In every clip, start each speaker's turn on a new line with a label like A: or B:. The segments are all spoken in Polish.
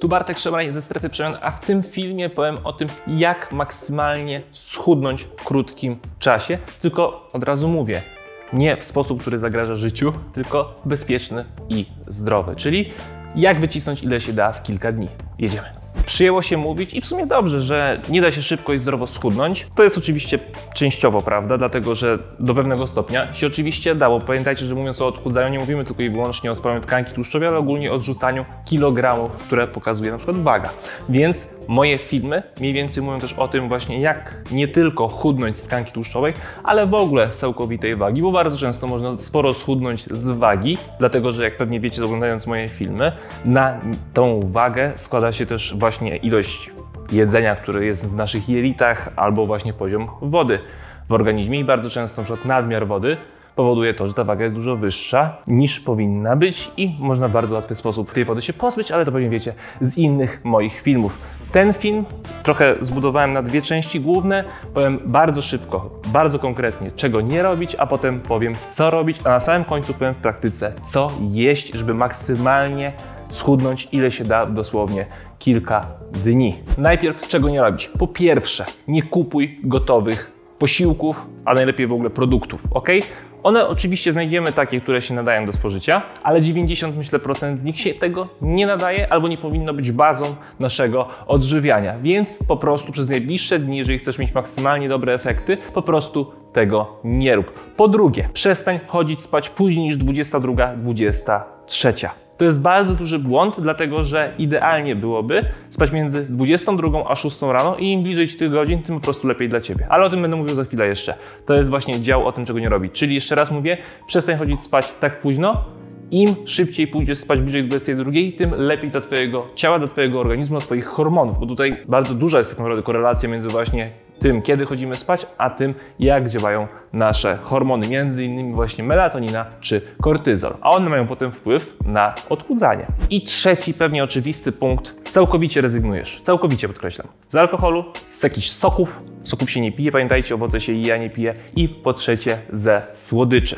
A: Tu Bartek Szemraj ze Strefy Przemian, a w tym filmie powiem o tym, jak maksymalnie schudnąć w krótkim czasie. Tylko od razu mówię, nie w sposób, który zagraża życiu, tylko bezpieczny i zdrowy. Czyli jak wycisnąć ile się da w kilka dni. Jedziemy przyjęło się mówić i w sumie dobrze, że nie da się szybko i zdrowo schudnąć. To jest oczywiście częściowo prawda, dlatego że do pewnego stopnia się oczywiście dało. Pamiętajcie, że mówiąc o odchudzaniu nie mówimy tylko i wyłącznie o spalaniu tkanki tłuszczowej, ale ogólnie o odrzucaniu kilogramów, które pokazuje na przykład waga. Więc moje filmy mniej więcej mówią też o tym właśnie jak nie tylko chudnąć z tkanki tłuszczowej, ale w ogóle z całkowitej wagi, bo bardzo często można sporo schudnąć z wagi, dlatego że jak pewnie wiecie oglądając moje filmy, na tą wagę składa się też właśnie ilość jedzenia, które jest w naszych jelitach, albo właśnie poziom wody w organizmie i bardzo często na nadmiar wody powoduje to, że ta waga jest dużo wyższa niż powinna być i można w bardzo łatwy sposób tej wody się pozbyć, ale to pewnie wiecie z innych moich filmów. Ten film trochę zbudowałem na dwie części główne. Powiem bardzo szybko, bardzo konkretnie, czego nie robić, a potem powiem, co robić, a na samym końcu powiem w praktyce, co jeść, żeby maksymalnie schudnąć ile się da dosłownie kilka dni. Najpierw czego nie robić? Po pierwsze, nie kupuj gotowych posiłków, a najlepiej w ogóle produktów, ok? One oczywiście znajdziemy takie, które się nadają do spożycia, ale 90 myślę procent z nich się tego nie nadaje albo nie powinno być bazą naszego odżywiania. Więc po prostu przez najbliższe dni, jeżeli chcesz mieć maksymalnie dobre efekty, po prostu tego nie rób. Po drugie, przestań chodzić spać później niż 22, 23. To jest bardzo duży błąd, dlatego że idealnie byłoby spać między 22 a 6 rano i im bliżej tych godzin, tym po prostu lepiej dla Ciebie. Ale o tym będę mówił za chwilę jeszcze. To jest właśnie dział o tym, czego nie robić. Czyli jeszcze raz mówię, przestań chodzić spać tak późno, im szybciej pójdziesz spać bliżej 22, tym lepiej dla Twojego ciała, dla Twojego organizmu, dla Twoich hormonów, bo tutaj bardzo duża jest tak naprawdę korelacja między właśnie tym, kiedy chodzimy spać, a tym, jak działają nasze hormony, między innymi właśnie melatonina czy kortyzol, a one mają potem wpływ na odchudzanie. I trzeci, pewnie oczywisty punkt, całkowicie rezygnujesz, całkowicie podkreślam, z alkoholu, z jakichś soków, soków się nie pije, pamiętajcie, owoce się je, ja nie piję. I po trzecie ze słodyczy.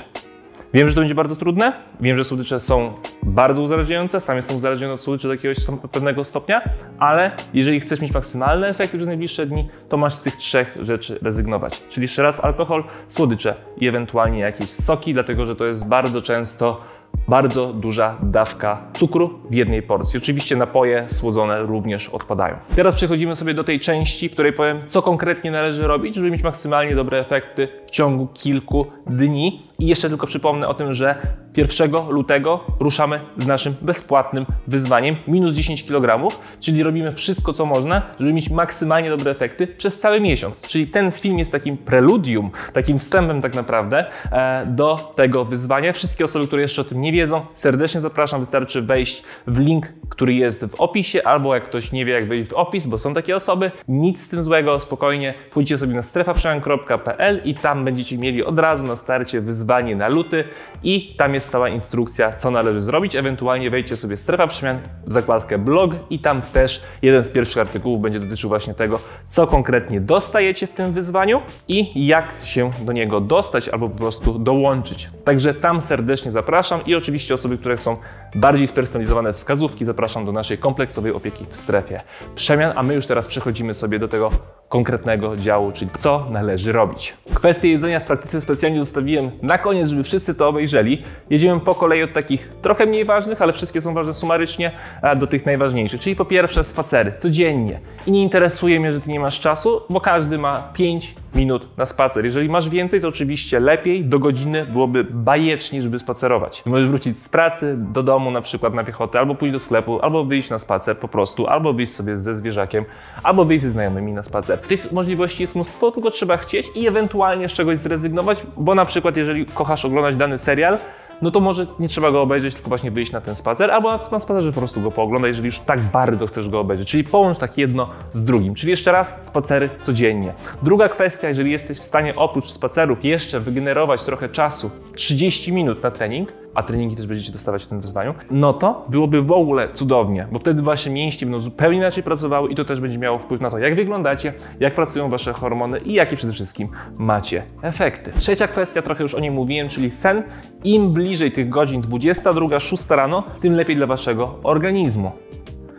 A: Wiem, że to będzie bardzo trudne. Wiem, że słodycze są bardzo uzależniające. Sam jestem uzależniony od słodyczy do jakiegoś pewnego stopnia, ale jeżeli chcesz mieć maksymalne efekty przez najbliższe dni, to masz z tych trzech rzeczy rezygnować. Czyli jeszcze raz alkohol, słodycze i ewentualnie jakieś soki, dlatego że to jest bardzo często bardzo duża dawka cukru w jednej porcji. Oczywiście napoje słodzone również odpadają. Teraz przechodzimy sobie do tej części, w której powiem, co konkretnie należy robić, żeby mieć maksymalnie dobre efekty w ciągu kilku dni. I jeszcze tylko przypomnę o tym, że 1 lutego ruszamy z naszym bezpłatnym wyzwaniem minus 10 kg, czyli robimy wszystko, co można, żeby mieć maksymalnie dobre efekty przez cały miesiąc. Czyli ten film jest takim preludium, takim wstępem tak naprawdę e, do tego wyzwania. Wszystkie osoby, które jeszcze o tym nie wiedzą, serdecznie zapraszam. Wystarczy wejść w link, który jest w opisie, albo jak ktoś nie wie, jak wejść w opis, bo są takie osoby. Nic z tym złego, spokojnie. Pójdźcie sobie na strefaprzemian.pl i tam będziecie mieli od razu na starcie wyzwanie na luty i tam jest cała instrukcja, co należy zrobić. Ewentualnie wejdźcie sobie strefa przemian w zakładkę blog i tam też jeden z pierwszych artykułów będzie dotyczył właśnie tego, co konkretnie dostajecie w tym wyzwaniu i jak się do niego dostać albo po prostu dołączyć. Także tam serdecznie zapraszam i oczywiście osoby, które są bardziej spersonalizowane wskazówki, zapraszam do naszej kompleksowej opieki w strefie przemian, a my już teraz przechodzimy sobie do tego konkretnego działu, czyli co należy robić. Kwestię jedzenia w praktyce specjalnie zostawiłem na koniec, żeby wszyscy to obejrzeli. Jedziemy po kolei od takich trochę mniej ważnych, ale wszystkie są ważne sumarycznie, do tych najważniejszych. Czyli po pierwsze spacery, codziennie. I nie interesuje mnie, że ty nie masz czasu, bo każdy ma 5 minut na spacer. Jeżeli masz więcej, to oczywiście lepiej, do godziny byłoby bajecznie, żeby spacerować. Możesz wrócić z pracy do domu na przykład na piechotę, albo pójść do sklepu, albo wyjść na spacer po prostu, albo wyjść sobie ze zwierzakiem, albo wyjść ze znajomymi na spacer. Tych możliwości jest mnóstwo, tylko trzeba chcieć i ewentualnie z czegoś zrezygnować, bo na przykład jeżeli kochasz oglądać dany serial, no to może nie trzeba go obejrzeć, tylko właśnie wyjść na ten spacer, albo na spacerze po prostu go pooglądać, jeżeli już tak bardzo chcesz go obejrzeć. Czyli połącz tak jedno z drugim. Czyli jeszcze raz spacery codziennie. Druga kwestia, jeżeli jesteś w stanie oprócz spacerów jeszcze wygenerować trochę czasu, 30 minut na trening, a treningi też będziecie dostawać w tym wyzwaniu, no to byłoby w ogóle cudownie, bo wtedy wasze mięśnie będą zupełnie inaczej pracowały i to też będzie miało wpływ na to, jak wyglądacie, jak pracują wasze hormony i jakie przede wszystkim macie efekty. Trzecia kwestia, trochę już o niej mówiłem, czyli sen. Im bliżej tych godzin 22, 6 rano, tym lepiej dla waszego organizmu.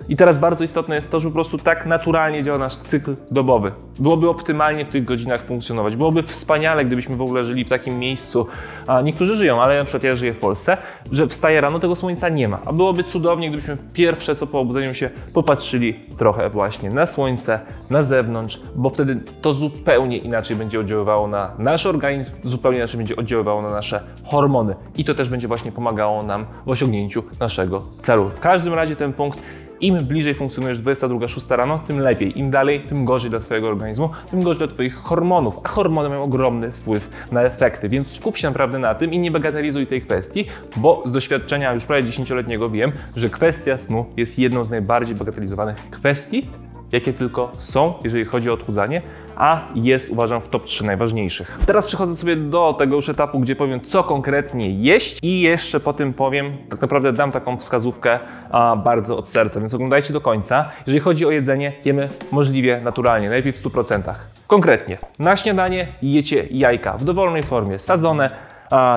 A: I teraz bardzo istotne jest to, że po prostu tak naturalnie działa nasz cykl dobowy. Byłoby optymalnie w tych godzinach funkcjonować. Byłoby wspaniale, gdybyśmy w ogóle żyli w takim miejscu, a niektórzy żyją, ale na przykład ja żyję w Polsce, że wstaje rano, tego słońca nie ma. A byłoby cudownie, gdybyśmy pierwsze co po obudzeniu się popatrzyli trochę właśnie na słońce, na zewnątrz, bo wtedy to zupełnie inaczej będzie oddziaływało na nasz organizm, zupełnie inaczej będzie oddziaływało na nasze hormony. I to też będzie właśnie pomagało nam w osiągnięciu naszego celu. W każdym razie ten punkt im bliżej funkcjonujesz 22-6 rano, tym lepiej. Im dalej, tym gorzej dla Twojego organizmu, tym gorzej dla Twoich hormonów. A hormony mają ogromny wpływ na efekty, więc skup się naprawdę na tym i nie bagatelizuj tej kwestii, bo z doświadczenia już prawie 10-letniego wiem, że kwestia snu jest jedną z najbardziej bagatelizowanych kwestii, jakie tylko są, jeżeli chodzi o odchudzanie, a jest uważam w top 3 najważniejszych. Teraz przechodzę sobie do tego już etapu, gdzie powiem, co konkretnie jeść i jeszcze po tym powiem, tak naprawdę dam taką wskazówkę a, bardzo od serca, więc oglądajcie do końca. Jeżeli chodzi o jedzenie, jemy możliwie naturalnie, najlepiej w 100%. Konkretnie, na śniadanie jecie jajka w dowolnej formie, sadzone,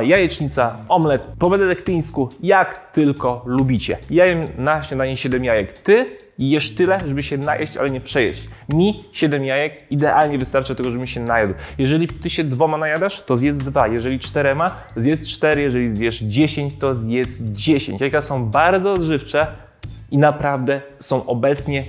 A: jajecznica, omlet, po benedyktyńsku, jak tylko lubicie. Ja jem na śniadanie 7 jajek. Ty jesz tyle, żeby się najeść, ale nie przejeść. Mi 7 jajek idealnie wystarczy tego, żebym się najadł. Jeżeli ty się dwoma najadasz, to zjedz dwa. Jeżeli czterema, zjedz cztery. Jeżeli zjesz 10, to zjedz 10. Jajka są bardzo odżywcze i naprawdę są obecnie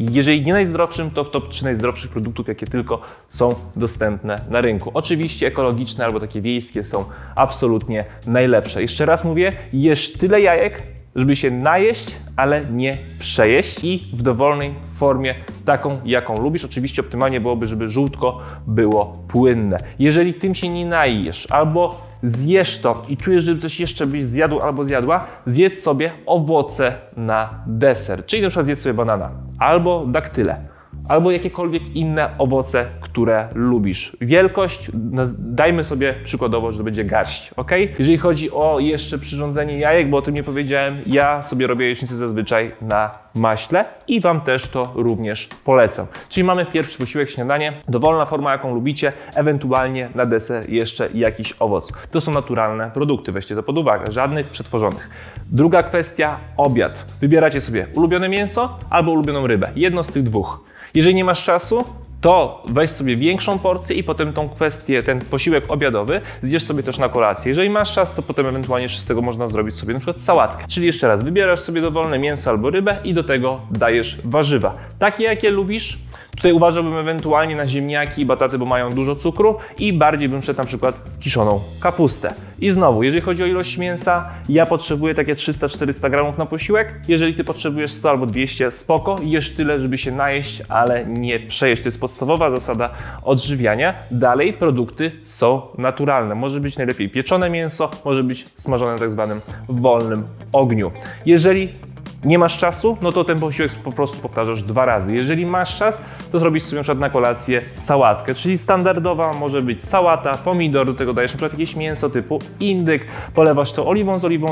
A: jeżeli nie najzdrowszym, to w top 3 najzdrowszych produktów, jakie tylko są dostępne na rynku. Oczywiście ekologiczne albo takie wiejskie są absolutnie najlepsze. Jeszcze raz mówię, jesz tyle jajek, żeby się najeść, ale nie przejeść i w dowolnej formie, taką jaką lubisz. Oczywiście optymalnie byłoby, żeby żółtko było płynne. Jeżeli tym się nie najesz albo zjesz to i czujesz, że coś jeszcze byś zjadł albo zjadła, zjedz sobie owoce na deser. Czyli na przykład zjedz sobie banana albo daktyle albo jakiekolwiek inne owoce, które lubisz. Wielkość, dajmy sobie przykładowo, że to będzie garść, ok? Jeżeli chodzi o jeszcze przyrządzenie jajek, bo o tym nie powiedziałem, ja sobie robię jajecznicę zazwyczaj na maśle i Wam też to również polecam. Czyli mamy pierwszy posiłek, śniadanie, dowolna forma, jaką lubicie, ewentualnie na deser jeszcze jakiś owoc. To są naturalne produkty, weźcie to pod uwagę, żadnych przetworzonych. Druga kwestia, obiad. Wybieracie sobie ulubione mięso albo ulubioną rybę. Jedno z tych dwóch. Jeżeli nie masz czasu, to weź sobie większą porcję i potem tą kwestię, ten posiłek obiadowy zjesz sobie też na kolację. Jeżeli masz czas, to potem ewentualnie z tego można zrobić sobie na przykład sałatkę. Czyli jeszcze raz, wybierasz sobie dowolne mięso albo rybę i do tego dajesz warzywa. Takie, jakie lubisz, Tutaj uważałbym ewentualnie na ziemniaki i bataty, bo mają dużo cukru i bardziej bym szedł na przykład kiszoną kapustę. I znowu, jeżeli chodzi o ilość mięsa, ja potrzebuję takie 300-400 gramów na posiłek. Jeżeli ty potrzebujesz 100 albo 200, spoko, jesz tyle, żeby się najeść, ale nie przejeść. To jest podstawowa zasada odżywiania. Dalej produkty są naturalne. Może być najlepiej pieczone mięso, może być smażone tak zwanym wolnym ogniu. Jeżeli nie masz czasu, no to ten posiłek po prostu powtarzasz dwa razy. Jeżeli masz czas, to zrobisz sobie na przykład na kolację sałatkę, czyli standardowa może być sałata, pomidor, do tego dajesz na przykład jakieś mięso typu indyk, polewasz to oliwą z, oliwą,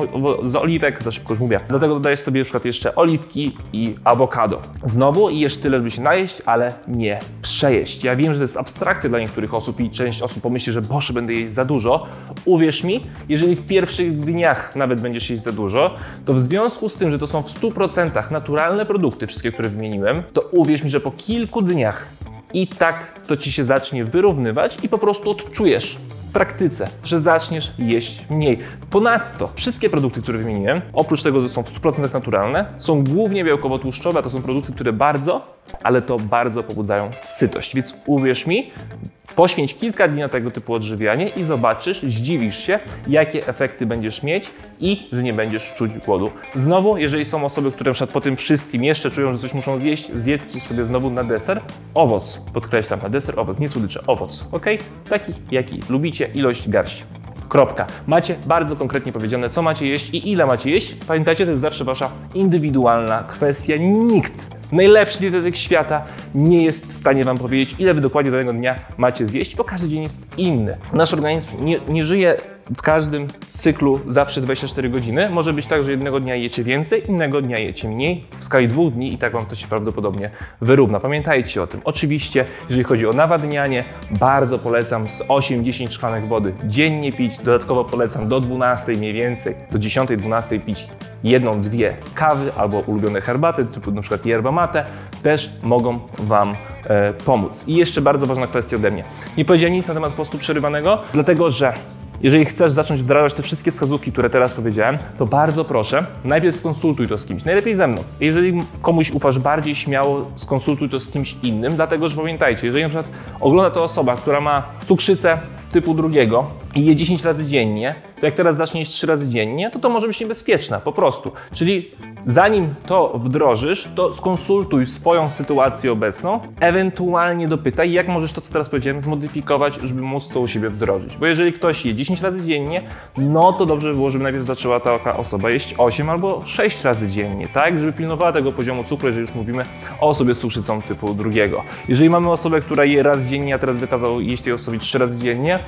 A: z oliwek, za szybko już mówię. Do tego dodajesz sobie na przykład jeszcze oliwki i awokado. Znowu jesz tyle, żeby się najeść, ale nie przejeść. Ja wiem, że to jest abstrakcja dla niektórych osób i część osób pomyśli, że boże, będę jeść za dużo. Uwierz mi, jeżeli w pierwszych dniach nawet będziesz jeść za dużo, to w związku z tym, że to są w 100% naturalne produkty, wszystkie, które wymieniłem, to uwierz mi, że po kilku dniach i tak to ci się zacznie wyrównywać i po prostu odczujesz praktyce, że zaczniesz jeść mniej. Ponadto wszystkie produkty, które wymieniłem, oprócz tego, że są w 100% naturalne, są głównie białkowo-tłuszczowe, to są produkty, które bardzo, ale to bardzo pobudzają sytość. Więc uwierz mi, Poświęć kilka dni na tego typu odżywianie i zobaczysz, zdziwisz się, jakie efekty będziesz mieć i że nie będziesz czuć głodu. Znowu, jeżeli są osoby, które na po tym wszystkim jeszcze czują, że coś muszą zjeść, zjedzcie sobie znowu na deser owoc. Podkreślam, na deser owoc, nie słodycze, owoc. Ok? Taki, jaki lubicie, ilość garści. Kropka. Macie bardzo konkretnie powiedziane, co macie jeść i ile macie jeść. Pamiętajcie, to jest zawsze wasza indywidualna kwestia. Nikt Najlepszy dietetyk świata nie jest w stanie Wam powiedzieć, ile Wy dokładnie danego dnia macie zjeść, bo każdy dzień jest inny. Nasz organizm nie, nie żyje w każdym cyklu zawsze 24 godziny. Może być tak, że jednego dnia jecie więcej, innego dnia jecie mniej. W skali dwóch dni i tak Wam to się prawdopodobnie wyrówna. Pamiętajcie o tym. Oczywiście, jeżeli chodzi o nawadnianie, bardzo polecam z 8-10 szklanek wody dziennie pić. Dodatkowo polecam do 12 mniej więcej, do 10-12 pić jedną, dwie kawy albo ulubione herbaty, typu przykład yerba mate, też mogą Wam e, pomóc. I jeszcze bardzo ważna kwestia ode mnie. Nie powiedziałem nic na temat postu przerywanego, dlatego że jeżeli chcesz zacząć wdrażać te wszystkie wskazówki, które teraz powiedziałem, to bardzo proszę, najpierw skonsultuj to z kimś, najlepiej ze mną. Jeżeli komuś ufasz bardziej, śmiało skonsultuj to z kimś innym, dlatego że pamiętajcie, jeżeli na przykład ogląda to osoba, która ma cukrzycę typu drugiego i je 10 razy dziennie, to jak teraz zaczniesz 3 razy dziennie, to to może być niebezpieczne, po prostu. Czyli zanim to wdrożysz, to skonsultuj swoją sytuację obecną, ewentualnie dopytaj, jak możesz to, co teraz powiedziałem, zmodyfikować, żeby móc to u siebie wdrożyć. Bo jeżeli ktoś je 10 razy dziennie, no to dobrze by było, żeby najpierw zaczęła taka osoba jeść 8 albo 6 razy dziennie, tak? Żeby pilnowała tego poziomu cukru, jeżeli już mówimy o osobie z cukrzycą typu drugiego. Jeżeli mamy osobę, która je raz dziennie, a teraz wykazał jeść tej osobie 3 razy dziennie,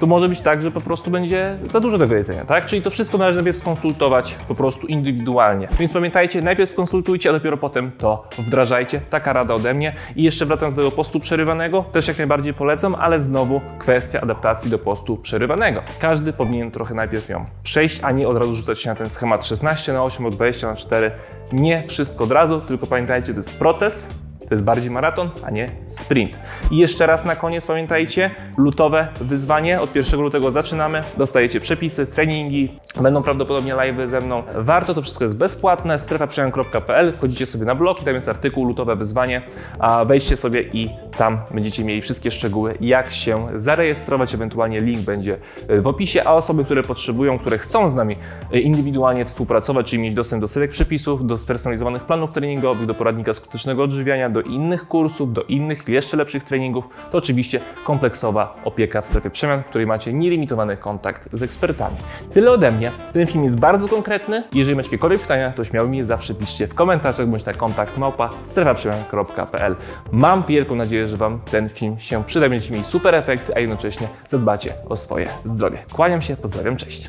A: to może być tak, że po prostu będzie za dużo tego jedzenia, tak? Czyli to wszystko należy najpierw skonsultować po prostu indywidualnie. Więc pamiętajcie, najpierw skonsultujcie, a dopiero potem to wdrażajcie. Taka rada ode mnie. I jeszcze wracając do tego postu przerywanego, też jak najbardziej polecam, ale znowu kwestia adaptacji do postu przerywanego. Każdy powinien trochę najpierw ją przejść, a nie od razu rzucać się na ten schemat 16 na 8, od 20 na 4. Nie wszystko od razu, tylko pamiętajcie, to jest proces, to jest bardziej maraton, a nie sprint. I jeszcze raz na koniec pamiętajcie, lutowe wyzwanie. Od 1 lutego zaczynamy. Dostajecie przepisy, treningi, będą prawdopodobnie live ze mną. Warto, to wszystko jest bezpłatne. strefaprzemian.pl. Wchodzicie sobie na blog i tam jest artykuł lutowe wyzwanie. A wejdźcie sobie i tam będziecie mieli wszystkie szczegóły, jak się zarejestrować. Ewentualnie link będzie w opisie. A osoby, które potrzebują, które chcą z nami indywidualnie współpracować, czyli mieć dostęp do setek przepisów, do spersonalizowanych planów treningowych, do poradnika skutecznego odżywiania, do innych kursów, do innych, jeszcze lepszych treningów, to oczywiście kompleksowa opieka w strefie przemian, w której macie nielimitowany kontakt z ekspertami. Tyle ode mnie. Ten film jest bardzo konkretny. Jeżeli macie jakiekolwiek pytania, to śmiało mi je zawsze piszcie w komentarzach bądź na kontakt małpa strefaprzemian.pl. Mam wielką nadzieję, że Wam ten film się przyda, będziecie mieli super efekty, a jednocześnie zadbacie o swoje zdrowie. Kłaniam się, pozdrawiam, cześć.